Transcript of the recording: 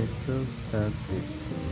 little rabbit